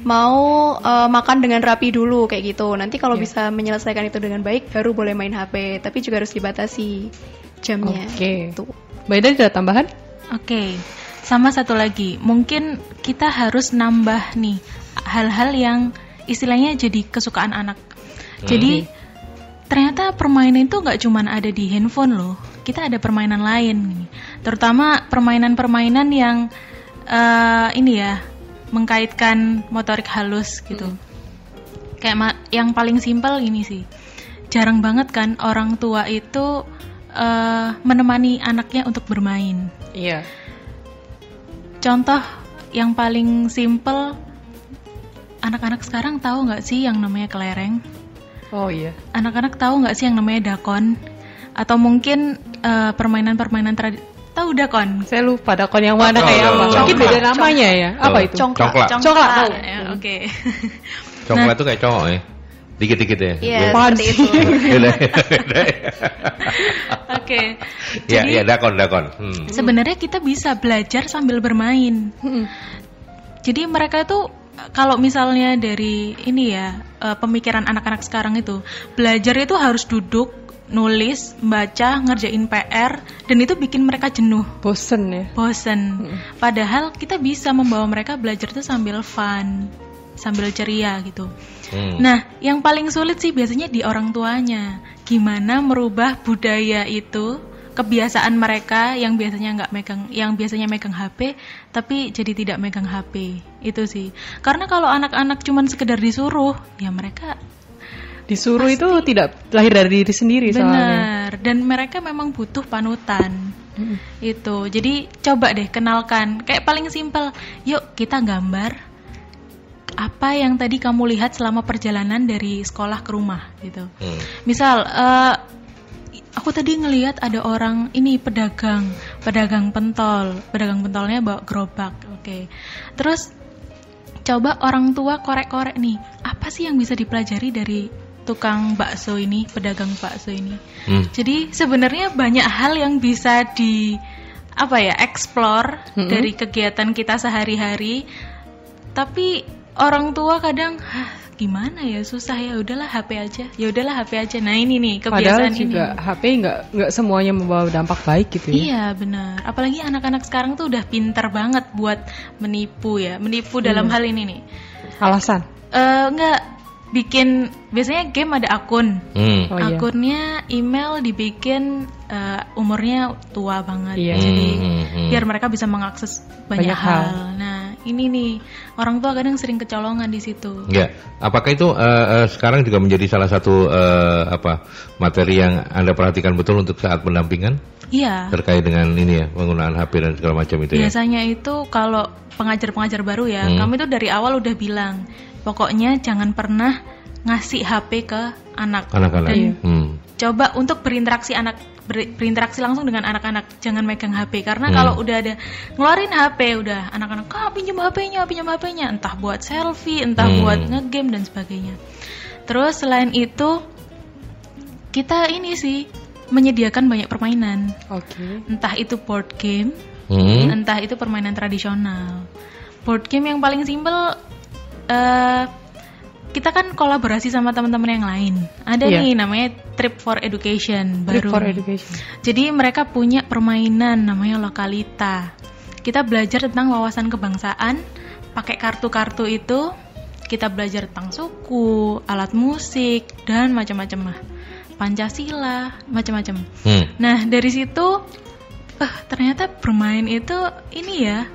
mau eh, makan dengan rapi dulu kayak gitu. Nanti kalau bisa menyelesaikan itu dengan baik baru boleh main HP, tapi juga harus dibatasi jamnya. Oke. Tuh. Mbak Ida ada tambahan? Oke, sama satu lagi, mungkin kita harus nambah nih hal-hal yang istilahnya jadi kesukaan anak. Jadi ternyata permainan itu nggak cuman ada di handphone loh, kita ada permainan lain, terutama permainan-permainan yang eh, ini ya mengkaitkan motorik halus gitu. Kayak ma- yang paling simpel ini sih, jarang banget kan orang tua itu eh, menemani anaknya untuk bermain. Iya. Contoh yang paling simple, anak-anak sekarang tahu nggak sih yang namanya kelereng? Oh iya. Anak-anak tahu nggak sih yang namanya dakon? Atau mungkin eh, permainan-permainan tradisi? Tahu dakon? Saya lupa dakon yang mana Oh, kayak oh, apa. oh, Mungkin beda namanya ya. Apa itu? Congklak. Congklak. Congklak. Ya, Oke. Coklat tuh kayak cowok ya. Dikit-dikit ya. Iya, Apaan seperti itu. Oke. Ya, Jadi ya dakon, dakon. Hmm. sebenarnya kita bisa belajar sambil bermain. Jadi mereka tuh kalau misalnya dari ini ya eh, pemikiran anak-anak sekarang itu belajar itu harus duduk nulis baca ngerjain PR dan itu bikin mereka jenuh Bosen ya. bosen padahal kita bisa membawa mereka belajar tuh sambil fun sambil ceria gitu Hmm. Nah, yang paling sulit sih biasanya di orang tuanya. Gimana merubah budaya itu, kebiasaan mereka yang biasanya nggak megang, yang biasanya megang HP, tapi jadi tidak megang HP. Itu sih. Karena kalau anak-anak cuman sekedar disuruh, ya mereka Disuruh itu tidak lahir dari diri sendiri soalnya. benar. Dan mereka memang butuh panutan. Itu. Jadi coba deh kenalkan. Kayak paling simpel. Yuk kita gambar apa yang tadi kamu lihat selama perjalanan dari sekolah ke rumah gitu. Hmm. Misal, eh, aku tadi ngelihat ada orang ini pedagang, pedagang pentol, pedagang pentolnya bawa gerobak, oke. Terus coba orang tua korek-korek nih, apa sih yang bisa dipelajari dari tukang bakso ini, pedagang bakso ini? Hmm. Jadi sebenarnya banyak hal yang bisa di apa ya, explore Mm-mm. dari kegiatan kita sehari-hari. Tapi orang tua kadang "Hah, gimana ya susah ya udahlah HP aja ya udahlah HP aja nah ini nih Padahal kebiasaan juga ini HP nggak nggak semuanya membawa dampak baik gitu ya. iya benar apalagi anak-anak sekarang tuh udah pinter banget buat menipu ya menipu dalam Iya. hal ini nih Alasan. Eh, nggak bikin biasanya game ada akun. Hmm. Oh, iya. Akunnya email dibikin eh, umurnya tua banget. Iya. Jadi Hmm, hmm, hmm. biar mereka bisa mengakses banyak, Banyak hal. hal. Nah, ini nih orang tua kadang sering kecolongan di situ. Ya, apakah itu eh, eh, sekarang juga menjadi salah satu eh, apa materi yang anda perhatikan betul untuk saat pendampingan Iya. terkait dengan ini ya penggunaan HP dan segala macam itu ya? Biasanya itu kalau pengajar-pengajar baru ya, Hmm. kami tuh dari awal udah bilang, pokoknya jangan pernah ngasih HP ke anak. Anak-anak. Hmm. coba untuk berinteraksi anak ber- berinteraksi langsung dengan anak-anak, jangan megang HP karena Hmm. kalau udah ada ngeluarin HP udah anak-anak ah pinjam HP-nya, pinjam HP-nya, entah buat selfie, entah Hmm. buat ngegame dan sebagainya. Terus selain itu kita ini sih menyediakan banyak permainan, Oke. entah itu board game, Hmm. entah itu permainan tradisional. Board game yang paling simpel eh kita kan kolaborasi sama teman-teman yang lain. Ada Iya. nih namanya Trip for Education Trip baru. for education. Jadi mereka punya permainan namanya Lokalita. Kita belajar tentang wawasan kebangsaan pakai kartu-kartu itu. Kita belajar tentang suku, alat musik dan macam-macam lah. Pancasila, macam-macam. Hmm. Nah, dari situ eh ternyata bermain itu ini ya.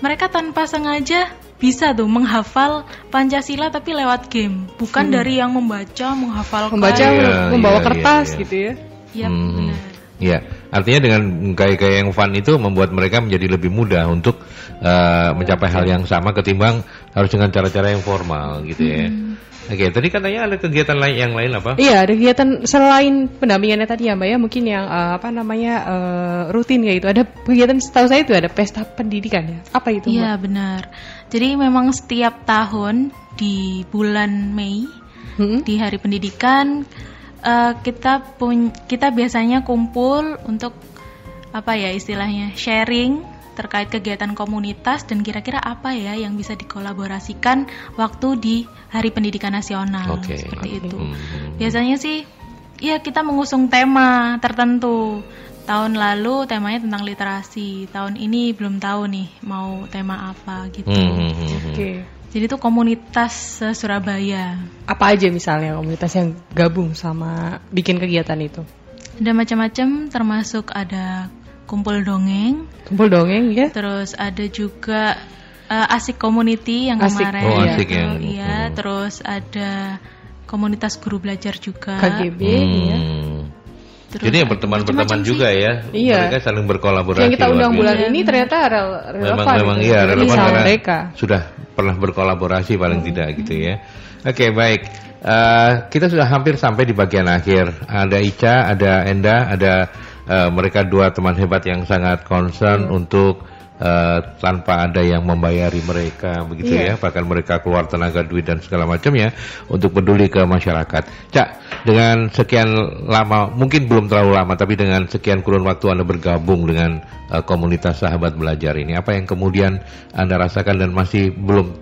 Mereka tanpa sengaja bisa tuh menghafal Pancasila tapi lewat game, bukan dari yang membaca, menghafalkan. Membaca Iya, membawa iya, kertas iya, iya. gitu ya. Yap, Hmm. benar. Ya, artinya dengan gaya-gaya yang fun itu membuat mereka menjadi lebih mudah untuk eh, mencapai hal yang sama ketimbang harus dengan cara-cara yang formal gitu ya. Hmm. Oke, tadi katanya ada kegiatan lain yang lain apa? Iya, ada kegiatan selain pendampingannya tadi ya Mbak ya, mungkin yang eh, apa namanya eh, rutin kayak gitu. Ada kegiatan setahu saya itu ada pesta pendidikan ya. Apa itu? Iya benar. Jadi memang setiap tahun di bulan Mei Hmm? di Hari Pendidikan eh, kita pun kita biasanya kumpul untuk apa ya istilahnya sharing terkait kegiatan komunitas dan kira-kira apa ya yang bisa dikolaborasikan waktu di Hari Pendidikan Nasional Oke. seperti itu. Hmm. Biasanya sih ya kita mengusung tema tertentu. Tahun lalu temanya tentang literasi. Tahun ini belum tahu nih mau tema apa gitu. Hmm, hmm, hmm. Oke. Jadi itu komunitas Surabaya. Apa aja misalnya komunitas yang gabung sama bikin kegiatan itu? Ada macam-macam termasuk ada kumpul dongeng, Kumpul dongeng ya. terus ada juga eh, asik community yang Asik. kemarin. Oh, asik yang- Iya, hmm. terus ada komunitas guru belajar juga. KGB ya. Hmm. Terus Jadi yang berteman-berteman juga ya. Iya. Mereka saling berkolaborasi. Yang kita undang bulan Iya, ini ternyata rel- relevan. memang memang gitu. iya Jadi relevan karena mereka. sudah pernah berkolaborasi paling tidak gitu ya. Oke baik, Eh, kita sudah hampir sampai di bagian akhir. Ada Ica, ada Enda, ada eh, mereka dua teman hebat yang sangat concern untuk eh, tanpa ada yang membayari mereka begitu Iya. ya, bahkan mereka keluar tenaga duit dan segala macamnya untuk peduli ke masyarakat. Cak, dengan sekian lama, mungkin belum terlalu lama, tapi dengan sekian kurun waktu Anda bergabung dengan eh, komunitas sahabat belajar ini, apa yang kemudian Anda rasakan dan masih belum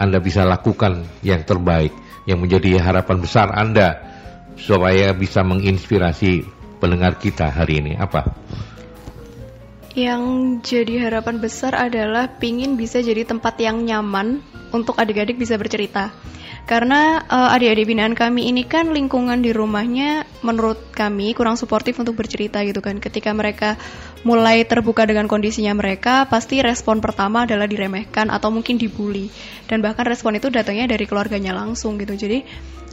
Anda bisa lakukan yang terbaik, yang menjadi harapan besar Anda supaya bisa menginspirasi pendengar kita hari ini, apa? Yang jadi harapan besar adalah pingin bisa jadi tempat yang nyaman untuk adik-adik bisa bercerita. Karena eh, adik-adik binaan kami ini kan lingkungan di rumahnya menurut kami kurang suportif untuk bercerita gitu kan. Ketika mereka mulai terbuka dengan kondisinya mereka, pasti respon pertama adalah diremehkan atau mungkin dibully. Dan bahkan respon itu datangnya dari keluarganya langsung gitu. Jadi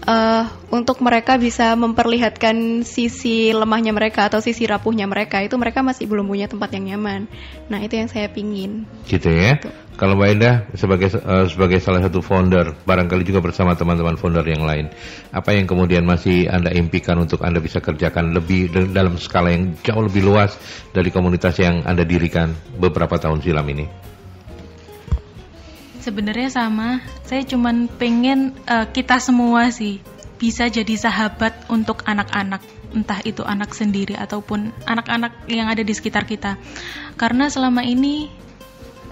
eh, untuk mereka bisa memperlihatkan sisi lemahnya mereka atau sisi rapuhnya mereka itu mereka masih belum punya tempat yang nyaman. Nah itu yang saya pingin. Gitu ya. Kalau Mbak Indah sebagai eh, sebagai salah satu founder, barangkali juga bersama teman-teman founder yang lain, apa yang kemudian masih Anda impikan untuk Anda bisa kerjakan lebih dal- dalam skala yang jauh lebih luas dari komunitas yang Anda dirikan beberapa tahun silam ini? Sebenarnya sama, saya cuman pengen eh, kita semua sih bisa jadi sahabat untuk anak-anak, entah itu anak sendiri ataupun anak-anak yang ada di sekitar kita. Karena selama ini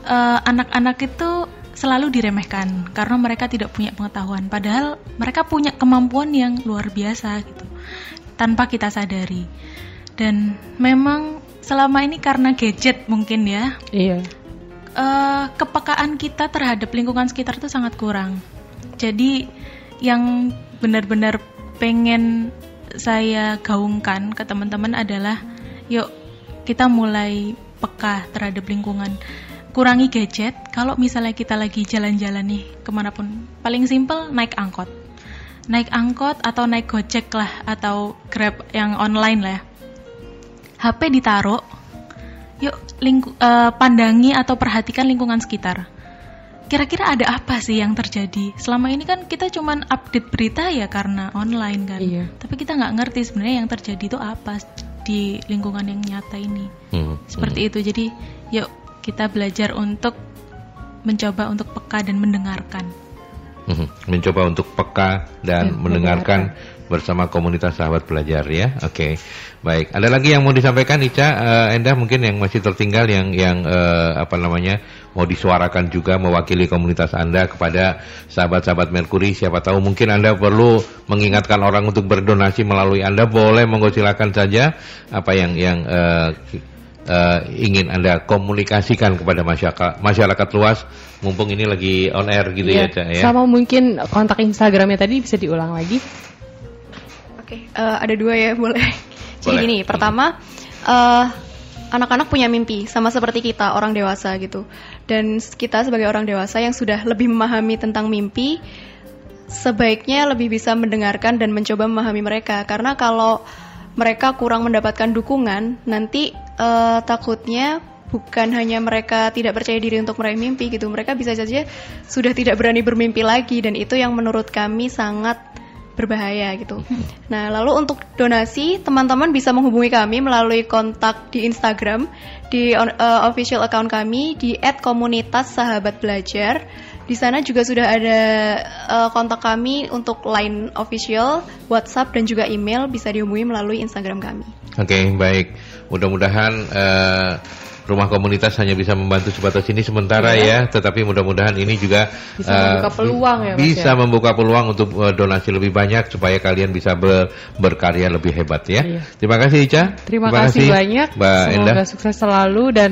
eh, anak-anak itu selalu diremehkan karena mereka tidak punya pengetahuan, padahal mereka punya kemampuan yang luar biasa gitu, tanpa kita sadari. Dan memang selama ini karena gadget mungkin ya, Iya. Eh, kepekaan kita terhadap lingkungan sekitar itu sangat kurang. Jadi yang benar-benar pengen saya gaungkan ke teman-teman adalah yuk kita mulai peka terhadap lingkungan. Kurangi gadget. Kalau misalnya kita lagi jalan-jalan nih ke mana pun. Paling simpel naik angkot. Naik angkot atau naik gojek lah atau grab yang online lah ya. HP ditaruh lingku, uh, pandangi atau perhatikan lingkungan sekitar. Kira-kira ada apa sih yang terjadi? Selama ini kan kita cuman update berita ya karena online kan. Iya. tapi kita nggak ngerti sebenarnya yang terjadi itu apa di lingkungan yang nyata ini. Hmm, seperti itu. Jadi yuk kita belajar untuk mencoba untuk peka dan mendengarkan. Mhm. mencoba untuk peka dan Ya, mendengarkan. bersama komunitas sahabat belajar ya. Oke, baik. Ada lagi yang mau disampaikan, Ica? Endah mungkin yang masih tertinggal yang yang eh, apa namanya mau disuarakan juga mewakili komunitas Anda kepada sahabat-sahabat Merkuri. Siapa tahu mungkin Anda perlu mengingatkan orang untuk berdonasi melalui Anda. Boleh, monggo silakan saja apa yang yang eh, eh, ingin Anda komunikasikan kepada masyarakat masyarakat luas. Mumpung ini lagi on air gitu ya, Iya, Ca ya. Sama mungkin kontak Instagramnya tadi bisa diulang lagi. Oke, eh, ada dua ya, boleh. Jadi Boleh. gini, pertama eh, anak-anak punya mimpi sama seperti kita orang dewasa gitu. Dan kita sebagai orang dewasa yang sudah lebih memahami tentang mimpi, sebaiknya lebih bisa mendengarkan dan mencoba memahami mereka. Karena kalau mereka kurang mendapatkan dukungan, nanti eh, takutnya bukan hanya mereka tidak percaya diri untuk meraih mimpi gitu, mereka bisa saja sudah tidak berani bermimpi lagi dan itu yang menurut kami sangat berbahaya gitu. Nah, lalu untuk donasi, teman-teman bisa menghubungi kami melalui kontak di Instagram di eh, official account kami di @komunitas sahabat belajar. Di sana juga sudah ada eh, kontak kami untuk line official, WhatsApp dan juga email bisa dihubungi melalui Instagram kami. Oke, baik. Mudah-mudahan eh, rumah komunitas hanya bisa membantu sebatas ini sementara ya, tetapi mudah-mudahan ini juga Bisa eh, membuka peluang ya, Mas, Bisa ya? membuka peluang untuk eh, donasi lebih banyak supaya kalian bisa ber- berkarya lebih hebat ya. Iya. Terima kasih Ica. Terima, kasih, banyak. Mbak Semoga Endah. sukses selalu dan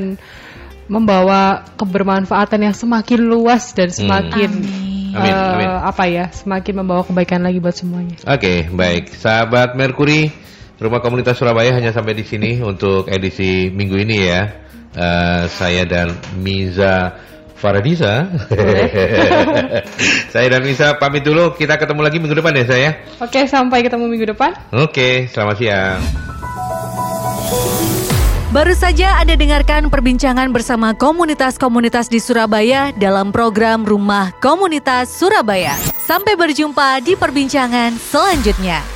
membawa kebermanfaatan yang semakin luas dan semakin Amin. Amin, eh, amin. apa ya, semakin membawa kebaikan lagi buat semuanya. Oke, baik. Sahabat Merkuri, Rumah Komunitas Surabaya hanya sampai di sini untuk edisi minggu ini ya. Eh, saya dan Miza Faradisa. saya dan Miza pamit dulu. Kita ketemu lagi minggu depan ya saya. Oke, sampai ketemu minggu depan. Oke, selamat siang. Baru saja Anda dengarkan perbincangan bersama komunitas-komunitas di Surabaya dalam program Rumah Komunitas Surabaya. Sampai berjumpa di perbincangan selanjutnya.